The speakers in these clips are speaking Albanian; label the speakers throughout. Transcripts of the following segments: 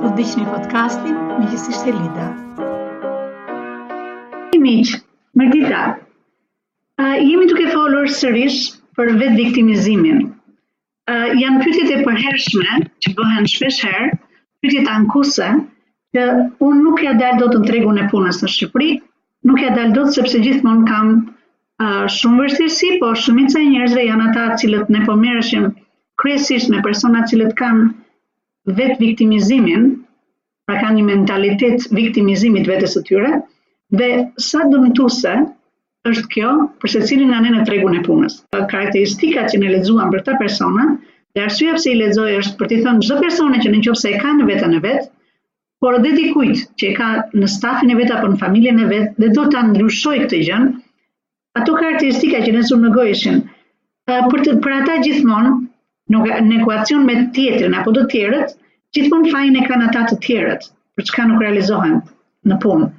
Speaker 1: Po dëgjoni podcastin, me gjithësisht Elida. Miq, mirëdita, a, jemi duke folur sërish për vetëviktimizimin. A, janë pyetjet e përhershme që bëhen shpeshherë, pyetjet ankuese, që unë nuk ia dal dot në tregun e punës në Shqipëri, Nuk ia dal dot sepse gjithmonë kam uh, shumë vështirësi, po shumica e njerëzve janë ata të cilët ne po merreshim kryesisht me persona të cilët kanë vetëviktimizimin, pra kanë një mentalitet viktimizimit vetes së tyre dhe sa dëmtuese është kjo për secilin nga ne në tregun e punës. Karakteristikat që ne lexuam për këta persona, dhe arsyeja pse i lexoj është për t'i thënë çdo personi që në qoftë se e ka në veten e vet, por dhe dikujt që e ka në stafin e vet apo në familjen e vet dhe do ta ndryshojë këtë gjë, ato karakteristika që ne zumë në gojë ishin, për, për ata gjithmonë në ekuacion me tjetrin apo të tjerët, gjithmonë fajin e kanë ata të tjerët, për çka nuk realizohen në punë.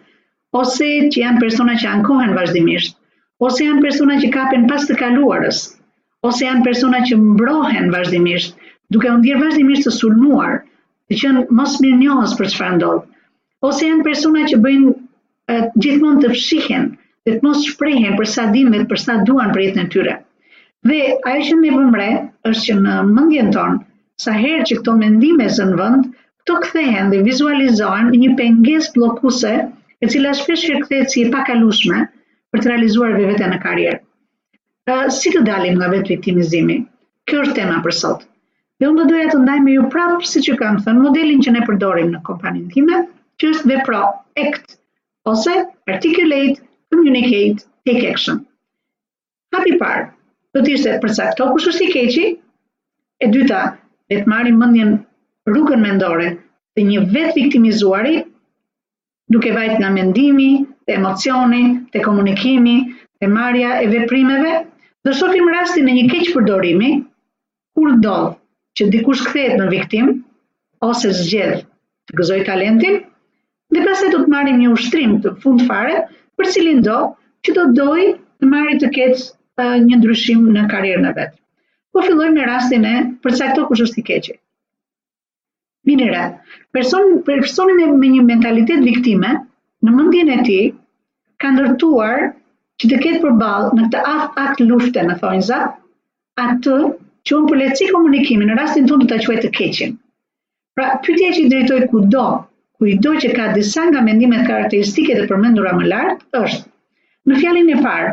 Speaker 1: ose që janë persona që ankohen vazhdimisht, ose janë persona që kapen pas të kaluarës, ose janë persona që mbrohen vazhdimisht, duke u ndier vazhdimisht të sulmuar, të qenë mosmirënjohës për çfarë ndodh, ose janë persona që bëjnë e, gjithmonë të fshihen dhe të mos shprehen për sa dinë dhe për sa duan për jetën e tyre. Dhe ajo që ne vëmë re është që në mendjen tonë, sa herë që këto mendime zënë vend, Këto kthehen dhe vizualizohen në një pengesë bllokuese, e cila shpeshherë kthehet si e pakalueshme për të realizuar vetveten në karrierë. Ë, si të dalim nga vetëviktimizimi? Kjo është tema për sot. Dhe unë do doja të ndaj me ju prapë, siç ju kam thënë, modelin që ne përdorim në kompaninë time, që është vepro, act, ose articulate, communicate, take action. Hapi i parë do të ishte përcakto kush është i keqi. E dyta, le të marrim mendjen rrugën mendore të një vetëviktimizuari, duke vajtur nga mendimi, te emocioni, te komunikimi, te marrja e veprimeve, do shohim rastin e një keqpërdorimi, Kur ndodh që dikush kthehet në viktimë ose zgjedh të gëzojë talentin, dhe pastaj do të marrim një ushtrim në fund fare për cilindo që do dojë të marrë të ketë një ndryshim në karrierën e vet. Po filloj me rastin e përcakto kush është i keqi. Vini re, person, personi me, me një mentalitet viktime, në mendjen e tij, ka ndërtuar që të ketë përballë në këtë akt, akt lufte në thonjëza, atë që unë për lehtësi komunikimi në rastin tonë do ta quaj të keqin. Pra, pyetja që i drejtoj kudo, kujtdo që ka disa nga mendimet karakteristike të përmendura më lart, është Në fjalinë e parë,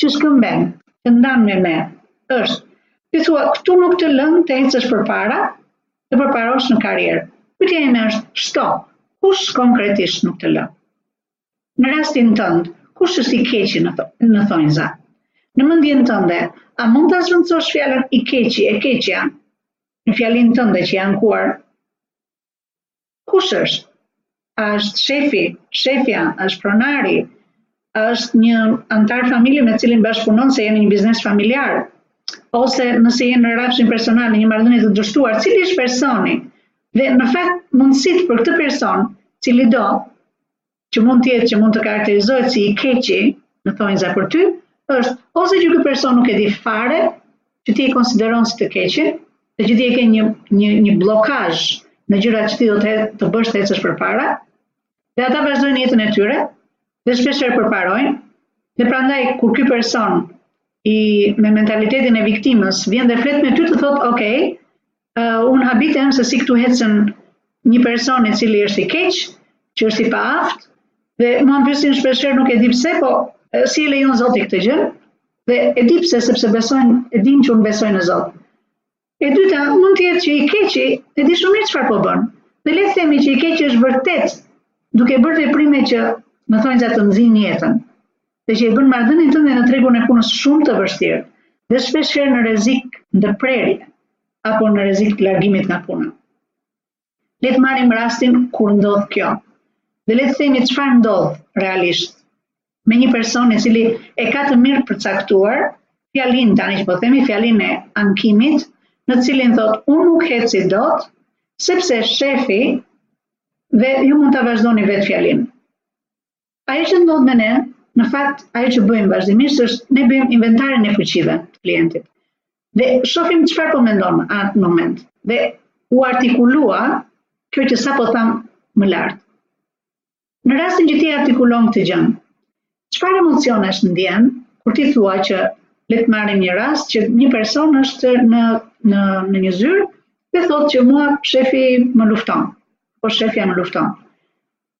Speaker 1: që shkëmben, që ndan me mua, është, ti thua, këtu nuk të lënë të ecësh përpara, të përparosh në karrierë. Pyetja ime është, stop, kush konkretisht nuk të lë? Në rastin tënd, kush është i keqi në, në thonjëza? Në mendjen tënde, a mund ta zvendësosh fjalën i keqi e keqja në fjalinë tënde që je ankuar Kush është? A është shefi, shefja, a është pronari, a është një anëtar familje me të cilin bashkëpunon se jeni një biznes familjar, ose nëse jeni në rafshin personal në një marrëdhënie të dështuar, cili është personi? Dhe në fakt mundësitë për këtë person, cili do, që mund të jetë që mund të karakterizohet si i keqi në thonjëza për ty, është ose që ky person nuk e di fare që ti e konsideron si të keqin, dhe që ti e ke një një një bllokazh në gjërat që ti do të të bësh të ecësh përpara, dhe ata vazhdojnë jetën e tyre dhe shpeshherë përparojnë, dhe prandaj kur ky personi me mentalitetin e viktimës vjen dhe flet me ty të thotë, "Ok, uh, unë habitem se si këtu ecën një person i cili është i keq, që është i paaft, dhe mua më pyesin shpeshherë nuk e di pse, po si e lejon Zoti këtë gjë? Dhe e di pse sepse besojnë, e dinë që unë besoj në Zot. E dyta, mund të jetë që i keqi, e di shumë mirë çfarë po bën. Dhe le të themi që i keqi është vërtet duke bërë veprime që me thënë ta nxijnë jetën. dhe që e bën marrëdhënien tënde në tregun e punës shumë të vështirë dhe shpeshherë në rrezik ndërprerje apo në rrezik të largimit nga puna. Le të marrim rastin kur ndodh kjo. Dhe le të themi çfarë ndodh realisht me një person i cili e ka të mirëpërcaktuar fjalinë tani që po themi fjalinë e ankimit, në të cilën thotë unë nuk eci dot sepse shefi dhe ju mund ta vazhdoni vetë fjalinë. Ajo që ndodh me ne, në fakt ajo që bëjmë vazhdimisht është ne bëjmë inventarin e fuqive të klientit. Dhe shohim çfarë po mendon në atë moment. Dhe u artikulua kjo që sapo thamë më lart. Në rastin që ti artikulon këtë gjë, çfarë emocionesh ndjen kur ti thua që le të marrim një rast që një person është në në në një zyrë dhe thotë që mua shefi më lufton, apo shefja më lufton.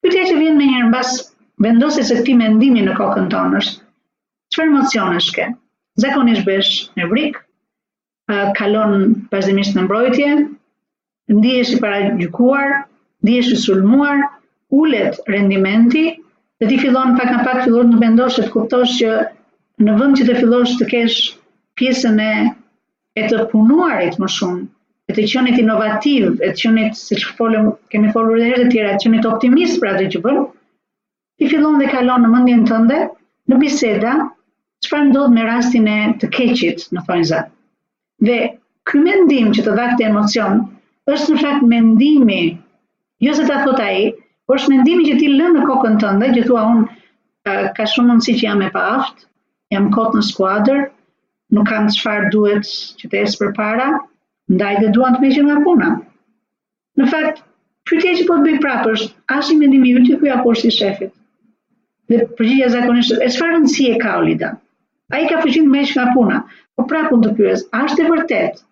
Speaker 1: Pyetja që vjen menjëherë mbas vendosjes të këtij mendimi në kokën tonë është çfarë emocionesh ke? Zakonisht bëhesh nervik, kalon vazhdimisht në mbrojtje, ndihesh i paragjykuar, ndihesh i sulmuar, ulet rendimenti dhe ti fillon pak nga pak fillon të mendosh e të kuptosh që në vend që të fillosh të kesh pjesën e e të punuarit më shumë, e të qenit inovativ, e të qenit, siç folëm, kemi folur dhe herë të tjera, e të qenit optimist për atë që bën, ti fillon dhe kalon në mendjen tënde, në biseda, çfarë ndodh me rastin e të keqit në thonjëza. Dhe ky mendim që të dha këtë emocion, është në fakt mendimi, jo se ta thotë ai, por është mendimi që ti lë në kokën tënde, që thua unë, ka shumë mundësi që jam e paaftë, jam kot në skuadër, Nuk kam çfarë duhet që të eci përpara, ndaj dhe duan të më heqin nga puna. Në fakt, pyetja që po të bëj prapë është, a është një mendim i yti ky apo është i shefit? Dhe përgjigja zakonisht është, e çfarë rëndësie ka Olida? Ai ka fuqinë të më heqë nga puna. Po prapë unë të pyes, a është e vërtetë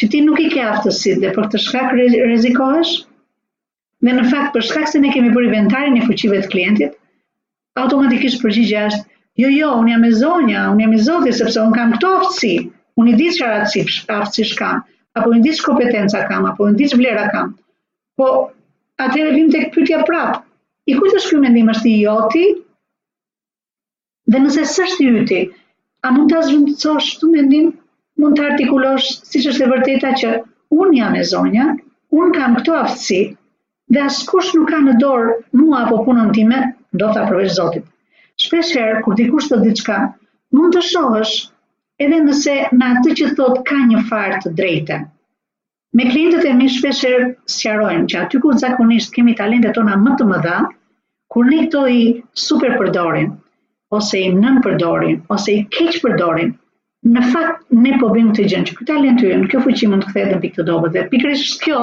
Speaker 1: që ti nuk i ke aftësitë dhe për këtë shkak rrezikohesh? Dhe në fakt, për shkak se ne kemi bërë inventarin e fuqive të klientit, automatikisht përgjigja është, jo, jo, unë jam e zonja, unë jam e zoti, sepse unë kam këto aftësi, unë i di çfarë aftësish kam, apo unë i di ç'kompetenca kam, apo unë i di ç'vlera kam. Po, atëherë vijmë tek pyetja prapë, i kujt është ky mendim, është i joti, Dhe nëse s'është i yti, a mund ta zëvendësosh këtë mendim? Mund ta artikulosh siç është e vërteta që unë jam e zonja, unë kam këto aftësi dhe askush nuk më ka në dorë mua apo punën time, do të thoja përveç Zotit. Shpeshherë kur dikush thotë diçka, mund të shohësh edhe nëse në atë që thotë ka një farë të drejte. Me klientët e mi shpeshherë sqarojmë që aty ku zakonisht kemi talentet tona më të mëdha, kur ne këto i superpërdorim, ose i nënpërdorim, ose i keqpërdorim, në fakt ne po bëjmë atë gjënë që ky talent i yni, kjo fuqi mund të kthehet në pikë të dobët dhe pikërisht kjo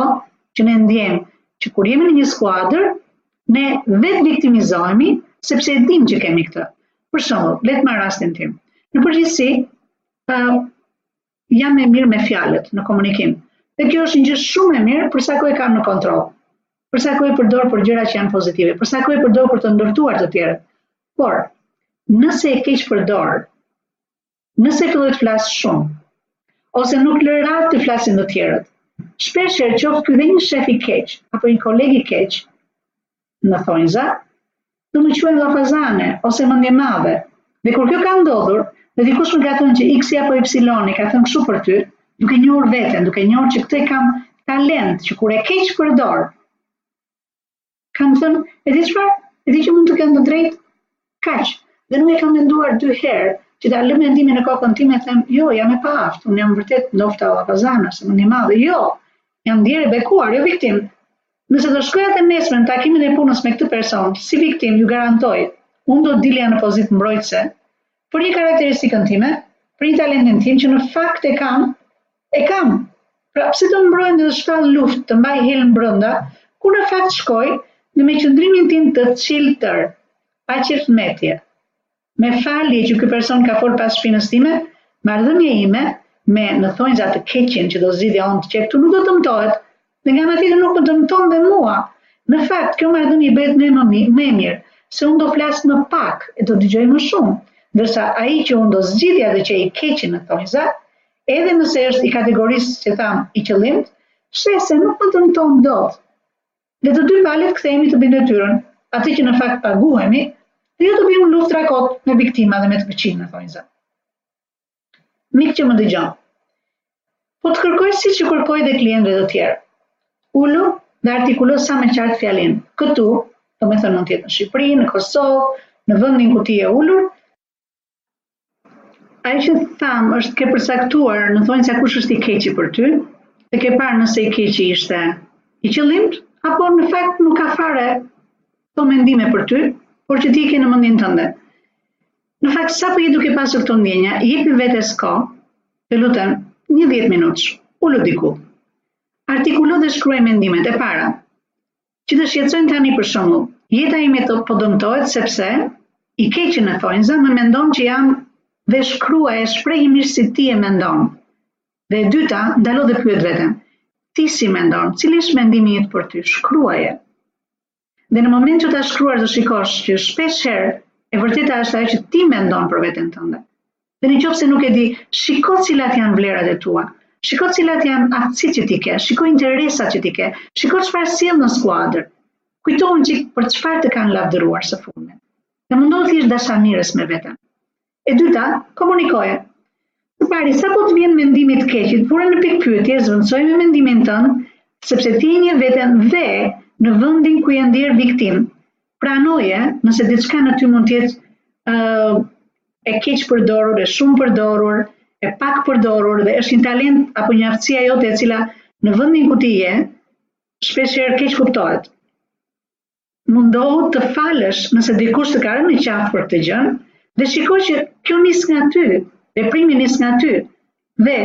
Speaker 1: që ne ndiejmë që kur jemi në një skuadër, ne vetë viktimizohemi sepse e dimë që kemi këtë. Për shembull, le të marr rastin tim. Në përgjithësi, uh, Jam e mirë me fjalët, në komunikim. Dhe kjo është një gjë shumë e mirë për sa kohë e kam në kontroll. Për sa kohë e përdor për gjëra që janë pozitive, për sa kohë e përdor për të ndërtuar të tjerët. Por, nëse e keqpërdor, nëse filloj të flas shumë, ose nuk lë radhë të flasin të tjerët, shpeshherë qoftë ky dhe një shef i keq apo një koleg i keq, Në thonjëza, do më quajnë llafazane ose mendjemadhe. Dhe kur kjo ka ndodhur, dhe dikush më ka thënë që X-i apo Y-i ka thënë kështu për ty, duke njohur veten, duke njohur që këtë e kam talent që kur e keqpërdor, kam thënë, e di çfarë? E di që mund të kenë të drejtë, Kaq, dhe nuk e kam menduar dy herë, që ta lë mendimin në kokën time e të them, jo, jam e paaftë, unë jam vërtet ndofta llapazana, zëmëmadhe, jo, jam ndjerë e bekuar, jo viktim. Nëse do shkoja të nesërmen në takimin e punës me këtë person, si viktim, ju garantoj, unë do të dilja në pozitë mbrojtëse, për një karakteristikën time, për një talentin tim që në fakt e kam, E kam! Pra pse të mbrohem dhe të shpall luftë, të mbaj helm brënda, kur në fakt shkoj dhe me qëndrimin tim të çiltër, pa qërtime. Me falje që ky person ka folë pas shpinës time, marrëdhënia ime me, në thonjza të keqin që do zgjidhja unë të qe këtu nuk do dëmtohet, Dhe nga ana tjetër nuk më dëmton dhe mua. Në fakt, kjo marrëdhënie bëhet më e mirë, më e mirë, se unë do flas më pak e do dëgjoj më shumë, ndërsa ai që unë do zgjidhja të qe i keqi në thonjëza, edhe nëse është i kategorisë që thamë i qëllimtë, sheh se nuk më dëmton dot. Dhe të dy palët kthehemi të bëjmë detyrën, atë që në fakt paguhemi, dhe jo të bëjmë luftëra kot me viktima dhe me të këqinj në thonjëza Mik që më dëgjon. Po të kërkoj siç i kërkoj dhe klientëve të tjerë. Ulu dhe artikulo sa më qartë fjalinë. Këtu, domethënë mund të jetë në Shqipëri, në Kosovë, në vendin ku ti je ulur, Ajo që thamë është ke përcaktuar në thonjëza se kush është i keqi për ty, dhe ke parë nëse i keqi ishte i qëllimt, apo në fakt nuk ka fare këto mendime për ty, por që ti i ke në mëndin tënde. Në fakt, sapo je duke pasur këto ndjenja, jepi vetes kohë, të lutem, një 10 minutësh, ulu diku. Artikulo dhe shkruaj mendimet e para. Që të shqetësojnë tani për shembull, jeta ime po dëmtohet sepse i keqi në thonjza më mendon që jam dhe shkruaj e shprehi mirë si ti e mendon. Dhe e dyta, ndalo dhe pyet veten, ti si mendon, cili është mendimi yt për ty, shkruaje. Dhe në moment që ta shkruash do shikosh që shpesh herë e vërteta është ajo që ti mendon për veten tënde. Dhe në qoftë se nuk e di, shiko cilat janë vlerat e tua. Shiko cilat janë aftësitë që ti ke, shiko interesat që ti ke, shiko çfarë sjell në skuadër. Kujtohu çik për çfarë të kanë lavdëruar së fundmi. Dhe mundohu të jesh dashamirës me veten. E dyta, komunikoje. Së pari, sapo të vjen mendimi i të keqit, vure në pikëpyetje, zvëndësoje me mendimin tënd, sepse ti e njeh veten dhe në vëndin ku je ndjerë viktim. Pranoje, nëse diçka në ty mund të jetë uh, e keqpërdorur, e shumë përdorur, e pak përdorur dhe është një talent apo një aftësi e jotja e cila në vëndin ku ti je, shpesher keqkuptohet. Mundohu të falësh nëse dikush të ka rënë në qafë për këtë gjë dhe shiko që kjo nis nga ty, veprimi nis nga ty. Dhe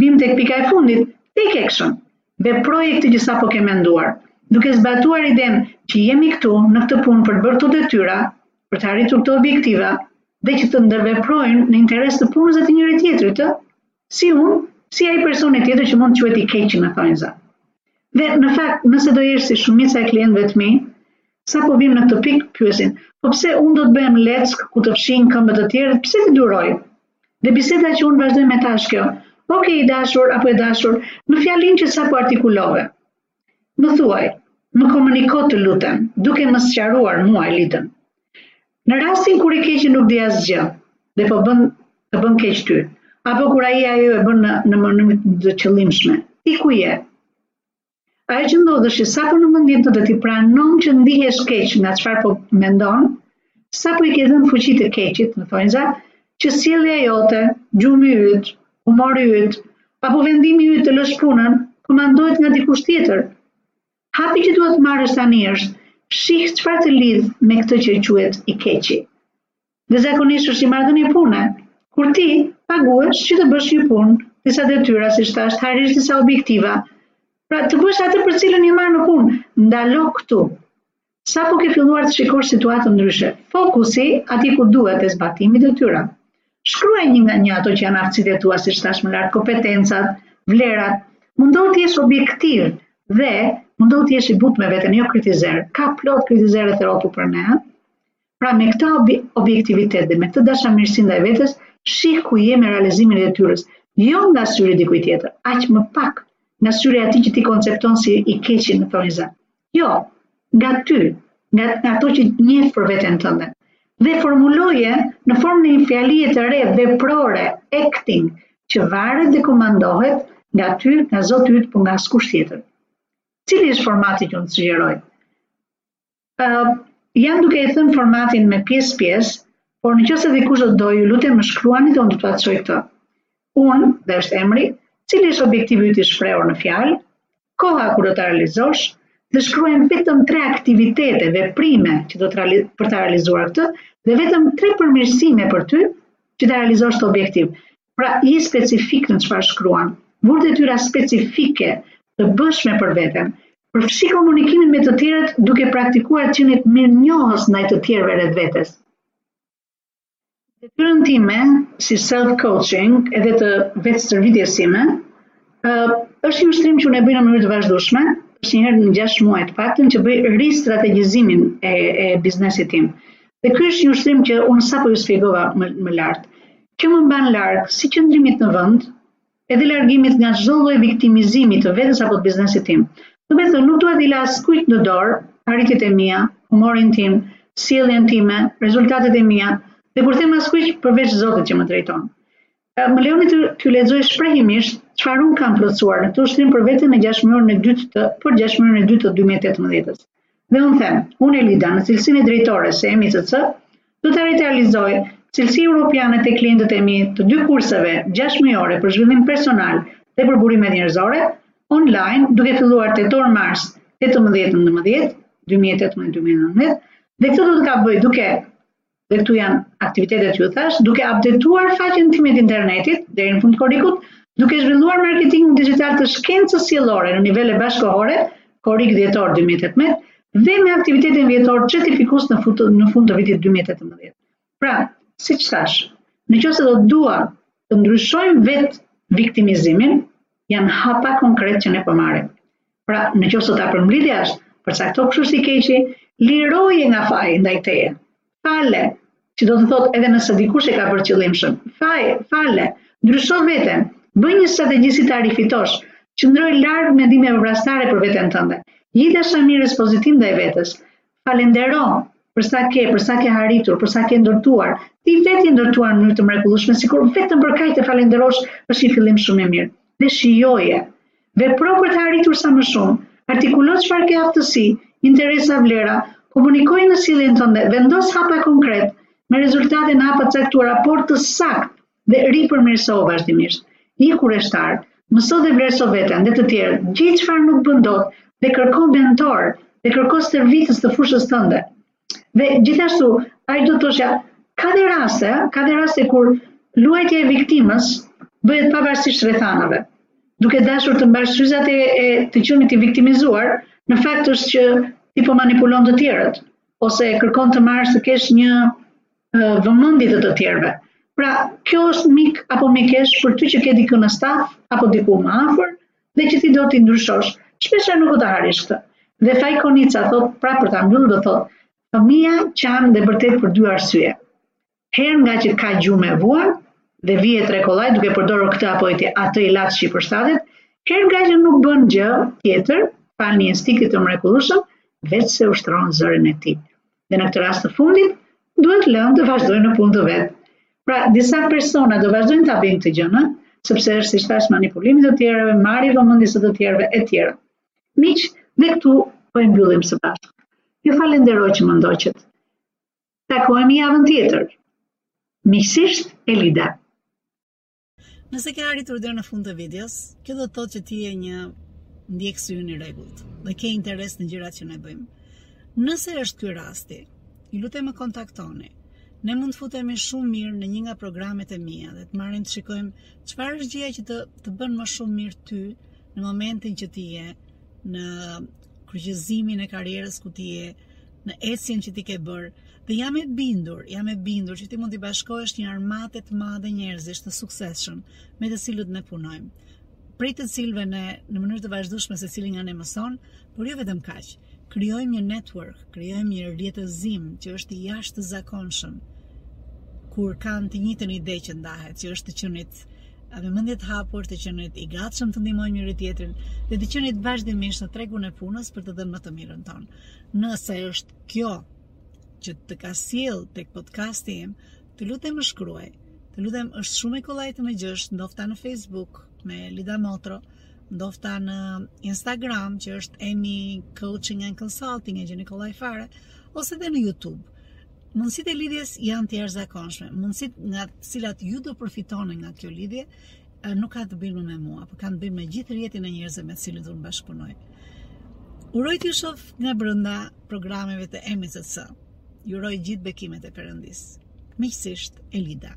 Speaker 1: vim tek pika e fundit, take action. Vepro këtë gjë sapo ke menduar, duke zbatuar idenë që jemi këtu në këtë punë për të bërë këto detyra, për të arritur këto objektiva dhe që të ndërveprojmë në interes të punës dhe të njëri-tjetrit, të si unë, si ai personi tjetër që mund të quhet i keq në thonjza. Dhe në fakt, nëse do jesh si shumica e klientëve të mi, sapo vim në këtë pikë, pyesin, po pse unë do të bëhem leckë ku të fshijnë këmbët të tjerët, pse të duroj? Dhe biseda që unë vazhdoj me ta është kjo, ok i dashur apo e dashur, në fjalinë që sapo artikulove. Më thuaj, më komuniko të lutem, duke më sqaruar mua Elitën. Në rastin kur i keqi nuk di asgjë dhe po bën, të bën keq ty, apo kur ai ajo e bën në, në mënyrë të qëllimshme, ti ku je? Ajo që ndodh është që sapo në mendjen tënde ti pranon që ndihesh keq nga çfarë po mendon, Sapo i ke dhënë fuqi të keqit, në thonjza, që sjellja jote, gjumi yt, humori yt, apo vendimi yt të lësh punën, komandohet nga dikush tjetër. Hapi që duhet të marrësh tani është, shih çfarë të lidh me këtë që quhet i keqi. Dhe zakonisht është një marrëdhënie pune, kur ti paguhesh që të bësh një punë, disa detyra, siç thashë, arrish disa objektiva. Pra të bësh atë për të cilën je marrë në punë, ndalo këtu. Sapo ke filluar të shikosh situatën ndryshe, fokusi atje ku duhet te zbatimi i detyrave. Shkruaj një nga një ato që janë aftësitë e tua, siç thashë më lart, kompetencat, vlerat. Mundohu të jesh objektiv dhe mundohu të jesh i butë me veten, jo kritizer. Ka plot kritizer rreth rrotull për ne. Pra me këtë objektivitet dhe me këtë dashamirësi ndaj vetes, shih ku je me realizimin e detyrës, jo nga syri i dikujt tjetër, aq më pak nga syri i atij që ti koncepton si i keqi në thonjza. Jo, nga ty, nga ato që njeh për veten tënde. Dhe formuloje në formën e një fjalie të re veprore, acting, që varet dhe komandohet nga ty, nga Zoti yt, po nga askush tjetër. Cili është formati që unë të sugjeroj? Uh, jam duke e thënë formatin me pjesë pjesë, por në qoftë se dikush do ta dojë, ju lutem më shkruani dhe unë do t'ua atashoj këtë. Unë, dhe është emri, cili është objektivi yt i shprehur në fjalë, koha kur do ta realizosh, dhe shkruaj vetëm tre aktivitete, veprime që do të realiz për ta realizuar këtë dhe vetëm tre përmirësime për ty që ta realizosh këtë objektiv. Pra, ji specifik në çfarë shkruan. Vur detyra specifike të bëshme për veten. Përfshi komunikimin me të tjerët duke praktikuar të qenit mirënjohës ndaj të tjerëve rreth vetes. Detyrën time si self coaching edhe të vetëstërvitjes sime, është një ushtrim që unë e bëj në mënyrë të vazhdueshme, është një herë në 6 muaj të paktën që bëj ristrategjizimin e, e biznesit tim. Dhe ky është një ushtrim që unë sapo ju shpjegova më, më lart. Kjo më mban larg si qëndrimit në vend, edhe largimit nga çdo lloj viktimizimi të vetes apo të biznesit tim. Domethënë, nuk dua t'ia lë askujt në dorë arritjet e mia, humorin tim, sjelljen time, rezultatet e mia, dhe kur them askujt përveç Zotit që më drejton. Më lejoni t'ju lexoj shprehimisht çfarë unë kam plotësuar në këtë ushtrim për veten në 6 mujorin e dytë të për 6 mujorin e dytë të 2018-s. Dhe unë them, unë Elida në cilësinë e drejtores së MICC Do të realizoj cilësi europiane te klientët e mi të dy kurseve gjashtëmujore për zhvillim personal dhe për burimet njerëzore, online, duke filluar tetor-mars 18-19, 2018-2019, dhe këtë do ta bëj duke dhe këtu janë aktivitetet që ju thashë, duke updetuar faqen time të internetit deri në fund korrikut, duke zhvilluar marketingun dixhital të shkencës sjellore në nivele bashkëkohore, korrik dhjetor 2018 dhe me aktivitetin vjetor certifikues në fund, në fund të vitit 2018. Pra, siç thashë, në qoftë se do të duam të ndryshojmë vetëviktimizimin, janë hapa konkretë që ne po marrim. Pra, në qoftë se do ta përmblidhja është, përcakto kush është i keqi, liroje nga faji ndaj teje. Fale, që do të thotë edhe nëse dikush e ka bërë qëllimshëm. Fale, fale, ndrysho veten, bëj një strategji si ta rifitosh, qëndroj larg mendimeve vrastare për veten tënde. Ji dashamirës pozitiv ndaj vetes. Falëndero për sa ke, për sa ke arritur, për sa ke ndërtuar. Ti vetë je ndërtuar në mënyrë të mrekullueshme, sikur vetëm për kaq të falënderosh, është një fillim shumë i mirë. Dhe shijoje. Vepro për të arritur sa më shumë, artikulo çfarë ke aftësi, interesa, vlera, komunikoji në sjelljen tënde, vendos hapa konkretë me rezultate në hapa të caktuara por të saktë dhe ripërmirësohu vazhdimisht. Ji kureshtar, mëso dhe vlerëso veten dhe të tjerët, gjej çfarë nuk bën dot dhe kërko mentor dhe kërko stërvitës të fushës tënde. Dhe gjithashtu, ajo do të thoja, ka dhe raste, ka dhe raste kur luajtja e viktimës bëhet pavarësisht rrethanave. Duke dashur të mbajë syzat e, e të qenit i viktimizuar, në fakt është që ti po manipulon të tjerët ose kërkon të marrësh të kesh një vëmendje të të tjerëve. Pra, kjo është mik apo mikeshë për ty që ke dikë në staf apo diku më afër, dhe që ti do t'i ndryshosh, shpeshherë nuk do ta arrish këtë. Dhe Faik Konica thotë, pra për ta mbyllur do thotë, fëmija qan dhe bërtet për dy arsye. Herë ngaqë ka gjumë e vuan dhe vihet re kollaj duke përdorur këtë apo atë ilaç që i përshtatet, herë ngaqë nuk bën gjë tjetër, pas një instinkti të mrekullueshëm, veçse ushtron zërin e tij. Dhe në këtë rast të fundit, duhet lënë të vazhdojnë në punë të vet. Pra, disa persona do vazhdojnë ta bëjnë këtë gjënë, sepse është siç thashë manipulim i të tjerëve, marrje e vëmendjes së të tjerëve, e tjera. Miq, dhe këtu po e mbyllim së bashkë. Ju falenderoj që më ndoqët. Takohemi javën tjetër. Miqësisht, Elida.
Speaker 2: Nëse ke arritur deri në fund të videos, kjo do të thotë që ti je një ndjekës yni i rregullt dhe ke interes në gjërat që ne bëjmë. Nëse është ky rasti, ju lutem më kontaktoni. Ne mund të futemi shumë mirë në një nga programet e mia dhe të marrim të shikojmë çfarë është gjëja që të bën më shumë mirë ty në momentin që ti je në kryqëzimin e karrierës ku ti je në ecjen që ti ke bërë dhe jam e bindur, jam e bindur që ti mund të bashkohesh një armate të madhe njerëzish të suksesshëm me të cilët ne punojmë. Prej të cilëve ne në mënyrë të vazhdueshme secili nga ne mëson, por jo vetëm kaq. Krijojmë një network, krijojmë një rrjetëzim që është i jashtëzakonshëm. Kur kanë të njëjtën ide që ndahet, që është të qenit me mendje të hapur të qenit i gatshëm të ndihmojmë njëri-tjetrin dhe të qenit vazhdimisht në tregun e punës për të dhënë më të mirën tonë. Nëse është kjo që të ka sjellë tek podcasti im, të lutem më shkruaj. Të lutem është shumë e kollajtë të më gjesh ndofta në Facebook me Elida Motro, ndofta në Instagram që është Emi Coaching and Consulting e gjeni kollaj fare ose dhe në YouTube. Mundësitë e lidhjes janë të jashtëzakonshme. Mundësitë nga të cilat ju do përfitoni nga kjo lidhje nuk kanë të bëjnë me mua, por kanë të bëjnë me gjithë rrjetin e njerëzve me të cilët unë bashkëpunoj. Uroj të të shoh nga brenda programeve të EMCC. Ju uroj gjithë bekimet e Perëndisë. Miqësisht Elida.